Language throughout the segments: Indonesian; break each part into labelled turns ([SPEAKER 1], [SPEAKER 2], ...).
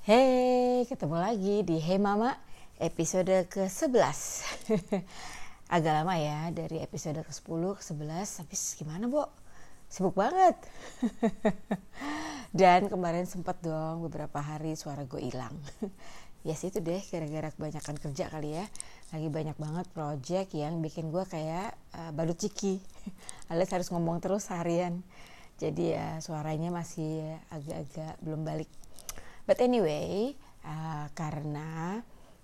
[SPEAKER 1] Hey, ketemu lagi di Hey Mama episode ke-11 Agak lama ya dari episode ke-10 ke-11 Habis gimana Bo? Sibuk banget. Dan kemarin sempat dong beberapa hari suara gue hilang. Ya yes, itu deh gara-gara kebanyakan kerja kali ya. Lagi banyak banget project yang bikin gue kayak uh, balut ciki. Alias harus ngomong terus harian Jadi ya suaranya masih agak-agak belum balik But anyway, uh, karena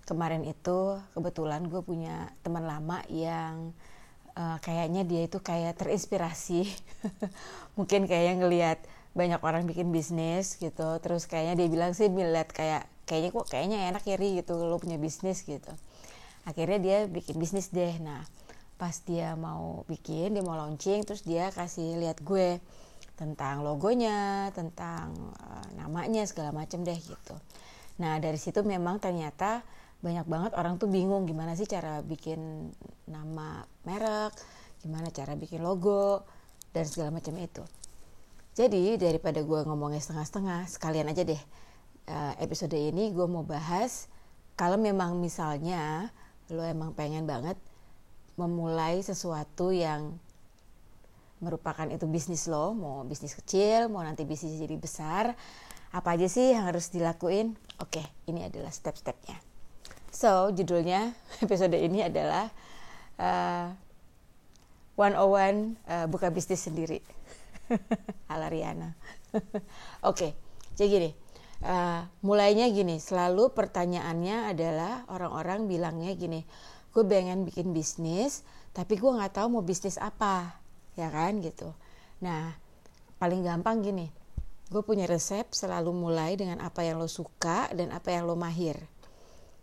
[SPEAKER 1] kemarin itu kebetulan gue punya teman lama yang uh, kayaknya dia itu kayak terinspirasi, mungkin kayak ngelihat banyak orang bikin bisnis gitu, terus kayaknya dia bilang sih melihat kayak kayaknya kok kayaknya enak ya Ri gitu lo punya bisnis gitu. Akhirnya dia bikin bisnis deh. Nah pas dia mau bikin, dia mau launching, terus dia kasih lihat gue tentang logonya, tentang uh, namanya segala macam deh gitu. Nah dari situ memang ternyata banyak banget orang tuh bingung gimana sih cara bikin nama merek, gimana cara bikin logo dan segala macam itu. Jadi daripada gue ngomongnya setengah-setengah, sekalian aja deh uh, episode ini gue mau bahas kalau memang misalnya lo emang pengen banget memulai sesuatu yang merupakan itu bisnis lo, mau bisnis kecil, mau nanti bisnis jadi besar, apa aja sih yang harus dilakuin? Oke, ini adalah step-stepnya. So, judulnya episode ini adalah uh, 101 uh, buka bisnis sendiri. Ala Riana. Oke, jadi gini. Uh, mulainya gini, selalu pertanyaannya adalah orang-orang bilangnya gini, gue pengen bikin bisnis, tapi gue nggak tahu mau bisnis apa ya kan gitu. Nah paling gampang gini. Gue punya resep selalu mulai dengan apa yang lo suka dan apa yang lo mahir.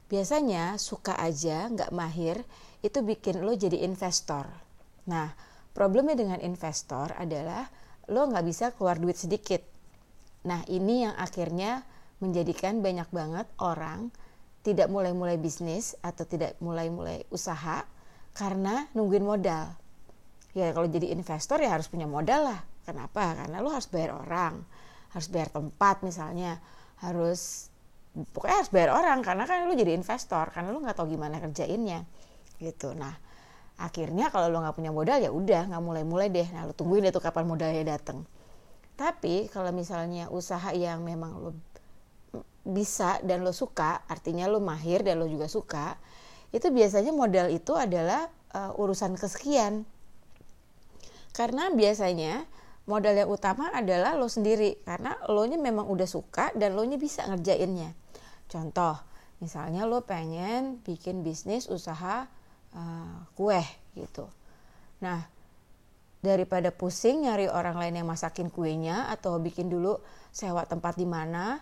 [SPEAKER 1] Biasanya suka aja nggak mahir itu bikin lo jadi investor. Nah problemnya dengan investor adalah lo nggak bisa keluar duit sedikit. Nah ini yang akhirnya menjadikan banyak banget orang tidak mulai-mulai bisnis atau tidak mulai-mulai usaha karena nungguin modal ya kalau jadi investor ya harus punya modal lah. Kenapa? Karena lo harus bayar orang harus bayar tempat misalnya harus pokoknya harus bayar orang karena kan lo jadi investor karena lo nggak tahu gimana kerjainnya gitu. Nah akhirnya kalau lo nggak punya modal ya udah nggak mulai-mulai deh. Nah lo tungguin deh tuh kapan modalnya datang tapi kalau misalnya usaha yang memang lo bisa dan lo suka artinya lo mahir dan lo juga suka itu biasanya modal itu adalah uh, urusan kesekian karena biasanya modal yang utama adalah lo sendiri karena lo nya memang udah suka dan lo nya bisa ngerjainnya. Contoh, misalnya lo pengen bikin bisnis usaha uh, kue gitu. Nah, daripada pusing nyari orang lain yang masakin kuenya atau bikin dulu sewa tempat di mana,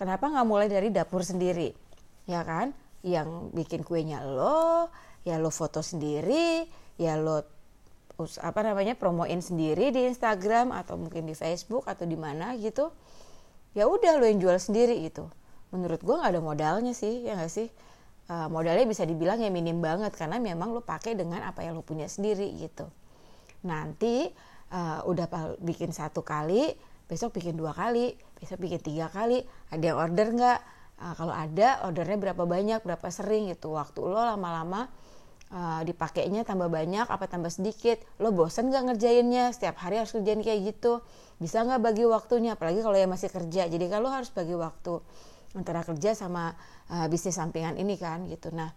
[SPEAKER 1] kenapa nggak mulai dari dapur sendiri, ya kan? Yang bikin kuenya lo, ya lo foto sendiri, ya lo apa namanya promoin sendiri di Instagram atau mungkin di Facebook atau di mana gitu ya udah lo yang jual sendiri gitu. Menurut gue nggak ada modalnya sih ya nggak sih? Uh, modalnya bisa dibilang ya minim banget karena memang lo pakai dengan apa yang lo punya sendiri gitu. Nanti uh, udah bikin satu kali besok bikin dua kali besok bikin tiga kali ada yang order nggak? Uh, kalau ada ordernya berapa banyak berapa sering gitu. Waktu lo lama-lama uh, dipakainya tambah banyak apa tambah sedikit? Lo bosen gak ngerjainnya? Setiap hari harus kerjain kayak gitu. Bisa nggak bagi waktunya? Apalagi kalau ya masih kerja. Jadi kalau harus bagi waktu antara kerja sama uh, bisnis sampingan ini kan gitu. Nah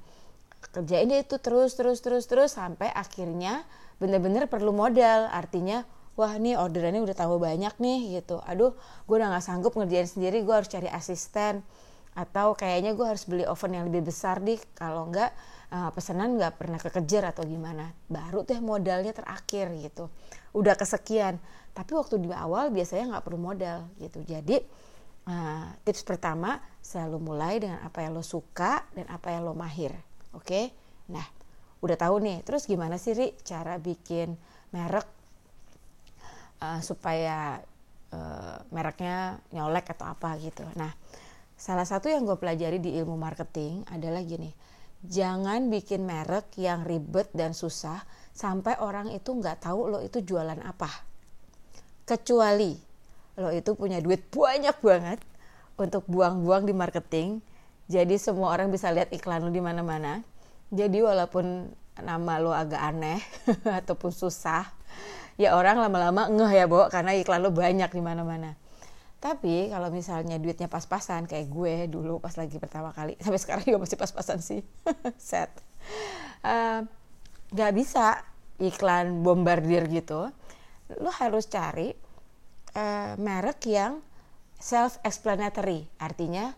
[SPEAKER 1] kerjain itu terus terus terus terus sampai akhirnya bener-bener perlu modal. Artinya wah nih orderannya udah tambah banyak nih gitu. Aduh gue udah nggak sanggup ngerjain sendiri gue harus cari asisten. Atau kayaknya gue harus beli oven yang lebih besar nih. Kalau enggak uh, pesanan nggak pernah kekejar atau gimana. Baru teh modalnya terakhir gitu. Udah kesekian. Tapi waktu di awal biasanya nggak perlu modal gitu. Jadi uh, tips pertama selalu mulai dengan apa yang lo suka dan apa yang lo mahir. Oke? Okay? nah udah tahu nih. Terus gimana sih Ri cara bikin merek uh, supaya uh, mereknya nyolek atau apa gitu? Nah Salah satu yang gue pelajari di ilmu marketing adalah gini, jangan bikin merek yang ribet dan susah sampai orang itu nggak tahu lo itu jualan apa. Kecuali lo itu punya duit banyak banget, untuk buang-buang di marketing. Jadi semua orang bisa lihat iklan lu di mana-mana. Jadi walaupun nama lo agak aneh ataupun susah, ya orang lama-lama ngeh ya, Bo, karena iklan lo banyak di mana-mana. Tapi kalau misalnya duitnya pas-pasan kayak gue dulu pas lagi pertama kali, sampai sekarang juga masih pas-pasan sih, set. Uh, gak bisa iklan bombardir gitu. Lo harus cari uh, merek yang self-explanatory, artinya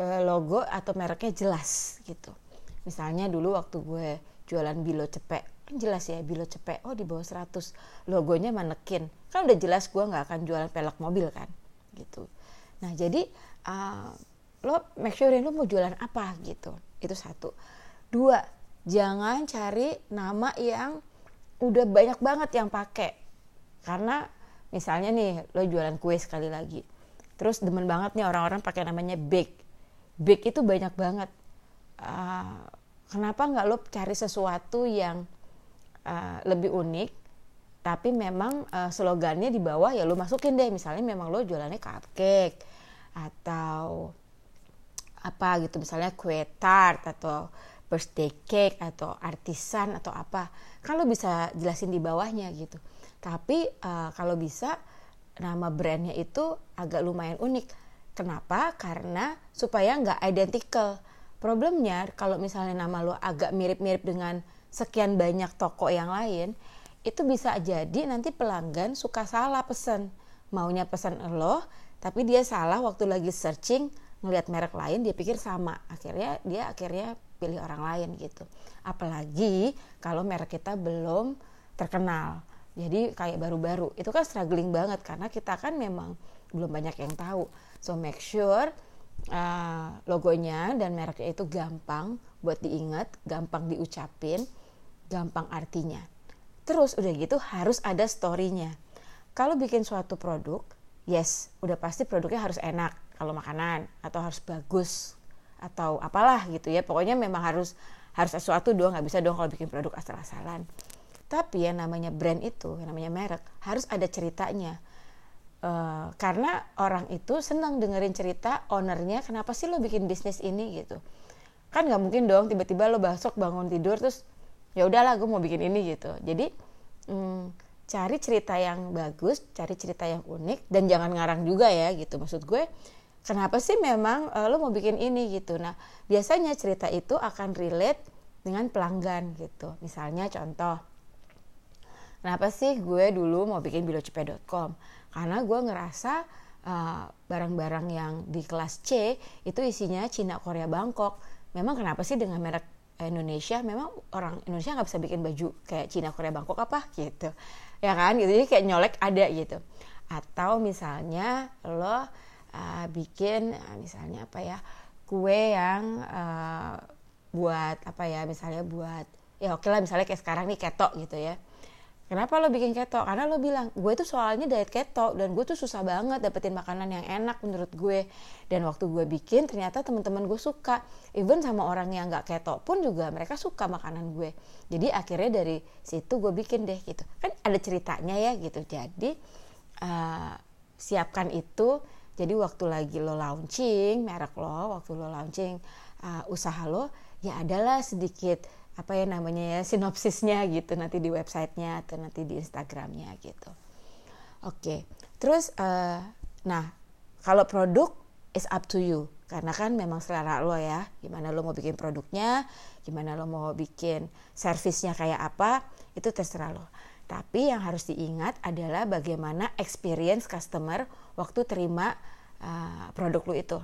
[SPEAKER 1] uh, logo atau mereknya jelas gitu. Misalnya dulu waktu gue jualan bilo cepek, kan jelas ya bilo cepek, oh di bawah 100, logonya manekin, kan udah jelas gue nggak akan jualan pelek mobil kan, gitu. Nah jadi uh, lo make sure lo mau jualan apa gitu, itu satu. Dua, jangan cari nama yang udah banyak banget yang pakai, karena misalnya nih lo jualan kue sekali lagi, terus demen banget nih orang-orang pakai namanya bake, bake itu banyak banget. Uh, kenapa nggak lo cari sesuatu yang uh, lebih unik tapi memang uh, slogannya di bawah ya lo masukin deh. Misalnya memang lo jualannya cupcake atau apa gitu. Misalnya kue tart atau birthday cake atau artisan atau apa. Lo bisa jelasin di bawahnya gitu. Tapi uh, kalau bisa nama brandnya itu agak lumayan unik. Kenapa? Karena supaya nggak identical. Problemnya kalau misalnya nama lo agak mirip-mirip dengan sekian banyak toko yang lain, itu bisa jadi nanti pelanggan suka salah pesen. Maunya pesan lo, tapi dia salah waktu lagi searching ngelihat merek lain dia pikir sama. Akhirnya dia akhirnya pilih orang lain gitu. Apalagi kalau merek kita belum terkenal. Jadi kayak baru-baru. Itu kan struggling banget karena kita kan memang belum banyak yang tahu. So make sure uh, logonya dan mereknya itu gampang buat diingat, gampang diucapin, gampang artinya. Terus udah gitu harus ada story-nya. Kalau bikin suatu produk, yes, udah pasti produknya harus enak kalau makanan atau harus bagus atau apalah gitu ya. Pokoknya memang harus harus sesuatu dong, nggak bisa dong kalau bikin produk asal-asalan. Tapi yang namanya brand itu, yang namanya merek, harus ada ceritanya Uh, karena orang itu senang dengerin cerita ownernya kenapa sih lo bikin bisnis ini gitu kan nggak mungkin dong tiba-tiba lo besok bangun tidur terus ya udahlah gue mau bikin ini gitu. Jadi hmm, cari cerita yang bagus cari cerita yang unik dan jangan ngarang juga ya gitu. Maksud gue kenapa sih memang uh, lo mau bikin ini gitu? Nah biasanya cerita itu akan relate dengan pelanggan gitu. Misalnya contoh kenapa sih gue dulu mau bikin bilocepe.com karena gue ngerasa uh, barang-barang uh, yang di kelas C itu isinya Cina Korea Bangkok. Memang kenapa sih dengan merek Indonesia memang orang Indonesia nggak bisa bikin baju kayak Cina Korea Bangkok apa gitu. Ya kan? Gitu. Jadi kayak nyolek ada gitu. Atau misalnya lo uh, bikin uh, misalnya apa ya kue yang uh, buat apa ya misalnya buat ya oke lah misalnya kayak sekarang nih ketok gitu ya Kenapa lo bikin keto? Karena lo bilang, gue tuh soalnya diet keto dan gue tuh susah banget dapetin makanan yang enak menurut gue. Dan waktu gue bikin ternyata teman-teman gue suka. Even sama orang yang gak keto pun juga mereka suka makanan gue. Jadi akhirnya dari situ gue bikin deh gitu. Kan ada ceritanya ya gitu. Jadi uh, siapkan itu. Jadi waktu lagi lo launching merek lo, waktu lo launching uh, usaha lo, ya adalah sedikit apa ya namanya ya sinopsisnya gitu nanti di websitenya atau nanti di Instagramnya gitu. Oke, terus uh, nah kalau produk is up to you. Karena kan memang selera lo ya gimana lo mau bikin produknya gimana lo mau bikin servisnya kayak apa itu terserah lo. Tapi yang harus diingat adalah bagaimana experience customer waktu terima uh, produk lo itu.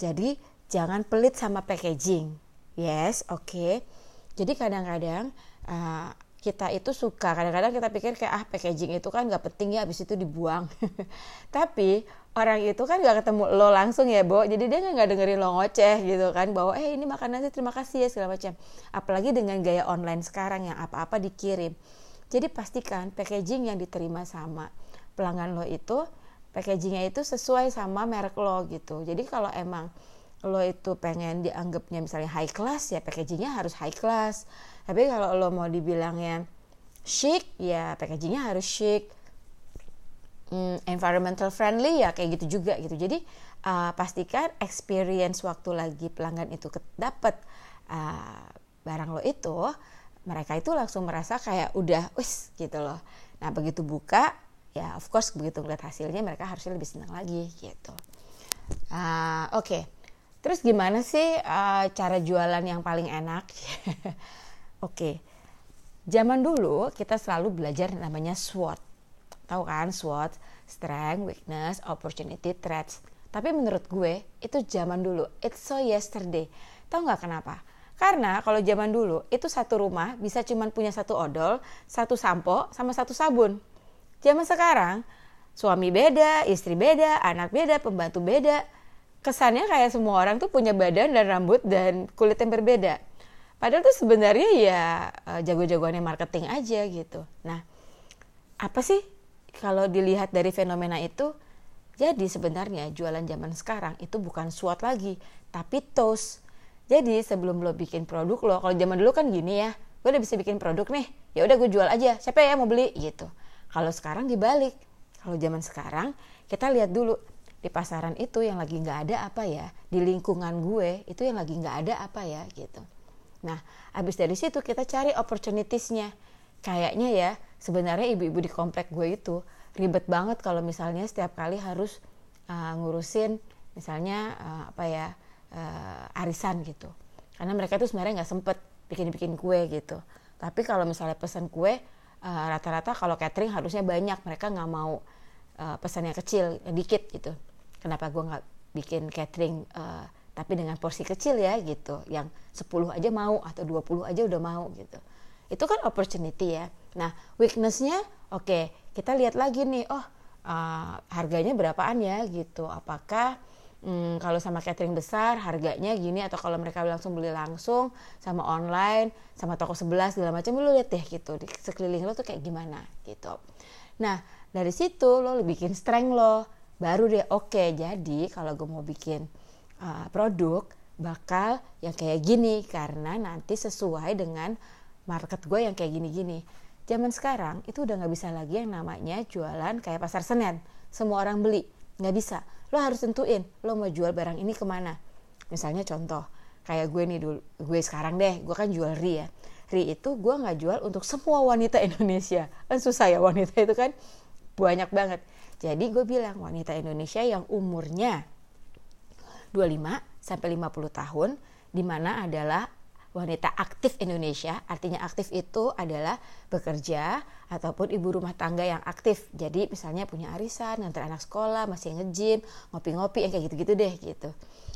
[SPEAKER 1] Jadi jangan pelit sama packaging. Yes oke. okay jadi kadang-kadang uh, kita itu suka kadang-kadang kita pikir kayak ah packaging itu kan nggak penting ya habis itu dibuang. Tapi orang itu kan nggak ketemu lo langsung ya Bo. Jadi dia nggak dengerin lo ngoceh gitu kan bahwa eh ini makanan sih terima kasih ya segala macam. Apalagi dengan gaya online sekarang yang apa-apa dikirim. Jadi pastikan packaging yang diterima sama pelanggan lo itu packagingnya itu sesuai sama merek lo gitu. Jadi kalau emang lo itu pengen dianggapnya misalnya high class ya packagingnya harus high class. Tapi kalau lo mau dibilangnya chic ya packagingnya harus chic. Mm, environmental friendly ya kayak gitu juga gitu. Jadi uh, pastikan experience waktu lagi pelanggan itu dapat uh, barang lo itu mereka itu langsung merasa kayak udah wis gitu loh. Nah begitu buka ya of course begitu ngeliat hasilnya mereka harusnya lebih senang lagi gitu. Uh, oke. okay. Terus gimana sih uh, cara jualan yang paling enak? Oke. Okay. zaman dulu kita selalu belajar namanya SWOT. Tahu kan SWOT? Strength weakness opportunity threats. Tapi menurut gue itu zaman dulu. It's so yesterday. Tahu nggak kenapa? Karena kalau zaman dulu itu satu rumah bisa cuma punya satu odol, satu sampo, sama satu sabun. Zaman sekarang suami beda, istri beda, anak beda, pembantu beda. Kesannya kayak semua orang tuh punya badan dan rambut dan kulit yang berbeda. Padahal tuh sebenarnya ya eh, jago-jagoannya marketing aja gitu. Nah, apa sih kalau dilihat dari fenomena itu? Jadi sebenarnya jualan zaman sekarang itu bukan SWOT lagi, tapi toast jadi sebelum lo bikin produk lo, kalau zaman dulu kan gini ya, gue udah bisa bikin produk nih, ya udah gue jual aja, siapa ya mau beli gitu. Kalau sekarang dibalik, kalau zaman sekarang kita lihat dulu di pasaran itu yang lagi nggak ada apa ya, di lingkungan gue itu yang lagi nggak ada apa ya gitu. Nah, abis dari situ kita cari opportunitiesnya. Kayaknya ya, sebenarnya ibu-ibu di komplek gue itu ribet banget kalau misalnya setiap kali harus uh, ngurusin misalnya uh, apa ya uh, arisan gitu. Karena mereka tuh sebenarnya nggak sempet bikin-bikin kue gitu. Tapi kalau misalnya pesan kue uh, rata-rata kalau catering harusnya banyak. Mereka nggak mau uh, pesan yang kecil yang dikit gitu kenapa gue nggak bikin catering uh, tapi dengan porsi kecil ya gitu. Yang 10 aja mau atau 20 aja udah mau gitu. Itu kan opportunity ya. Nah weaknessnya oke okay, kita lihat lagi nih oh uh, harganya berapaan ya gitu. Apakah hmm, kalau sama catering besar harganya gini atau kalau mereka langsung beli langsung sama online sama toko sebelah segala macam lu lihat deh gitu. Di sekeliling lo tuh kayak gimana gitu. Nah dari situ lo bikin strength lo baru deh oke okay, jadi kalau gue mau bikin uh, produk bakal yang kayak gini karena nanti sesuai dengan market gue yang kayak gini-gini. Zaman sekarang itu udah nggak bisa lagi yang namanya jualan kayak pasar senen. Semua orang beli nggak bisa. Lo harus tentuin lo mau jual barang ini ke mana. Misalnya contoh kayak gue nih dulu gue sekarang deh gue kan jual ri ya. Ri itu gue nggak jual untuk semua wanita Indonesia. Kan susah ya wanita itu kan banyak banget jadi gue bilang wanita Indonesia yang umurnya 25 sampai 50 tahun di mana adalah wanita aktif Indonesia. Artinya aktif itu adalah bekerja ataupun ibu rumah tangga yang aktif. Jadi misalnya punya arisan, ngantar anak sekolah, masih nge-gym, ngopi-ngopi yang kayak gitu-gitu deh gitu.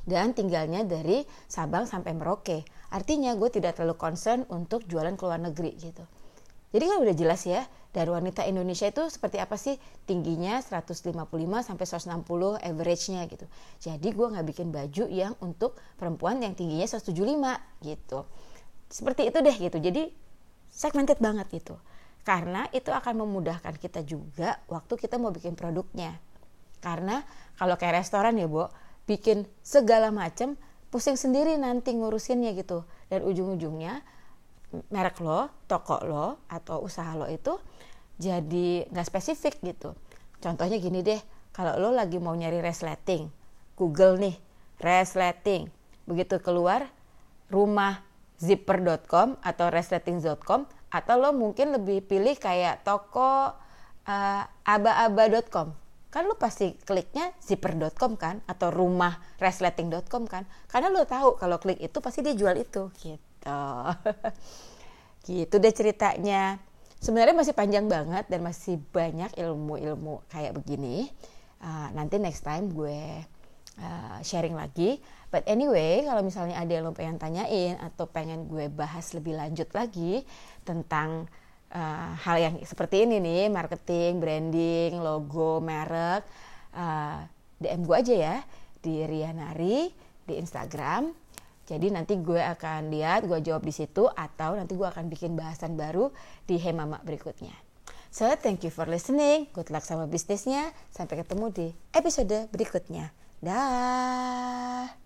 [SPEAKER 1] Dan tinggalnya dari Sabang sampai Merauke. Artinya gue tidak terlalu concern untuk jualan ke luar negeri gitu. Jadi kan udah jelas ya, dari wanita Indonesia itu seperti apa sih tingginya 155 sampai 160 average-nya gitu. Jadi gue nggak bikin baju yang untuk perempuan yang tingginya 175 gitu. Seperti itu deh gitu. Jadi segmented banget gitu. Karena itu akan memudahkan kita juga waktu kita mau bikin produknya. Karena kalau kayak restoran ya, Bu, bikin segala macam pusing sendiri nanti ngurusinnya gitu. Dan ujung-ujungnya merek lo, toko lo atau usaha lo itu jadi nggak spesifik gitu. Contohnya gini deh, kalau lo lagi mau nyari resleting, Google nih resleting, begitu keluar rumah zipper.com atau resleting.com atau lo mungkin lebih pilih kayak toko uh, aba-aba.com kan lo pasti kliknya zipper.com kan atau rumah resleting.com kan. Karena lo tahu kalau klik itu pasti dia jual itu gitu gitu. Deh ceritanya. Sebenarnya masih panjang banget dan masih banyak ilmu-ilmu kayak begini. Uh, nanti next time gue uh, sharing lagi. But anyway kalau misalnya ada yang lo pengen tanyain atau pengen gue bahas lebih lanjut lagi tentang uh, hal yang seperti ini nih marketing branding logo merek uh, DM gue aja ya. Di Rianari di Instagram jadi nanti gue akan lihat, gue jawab di situ atau nanti gue akan bikin bahasan baru di Hemama berikutnya. So, thank you for listening. Good luck sama bisnisnya. Sampai ketemu di episode berikutnya. Dah.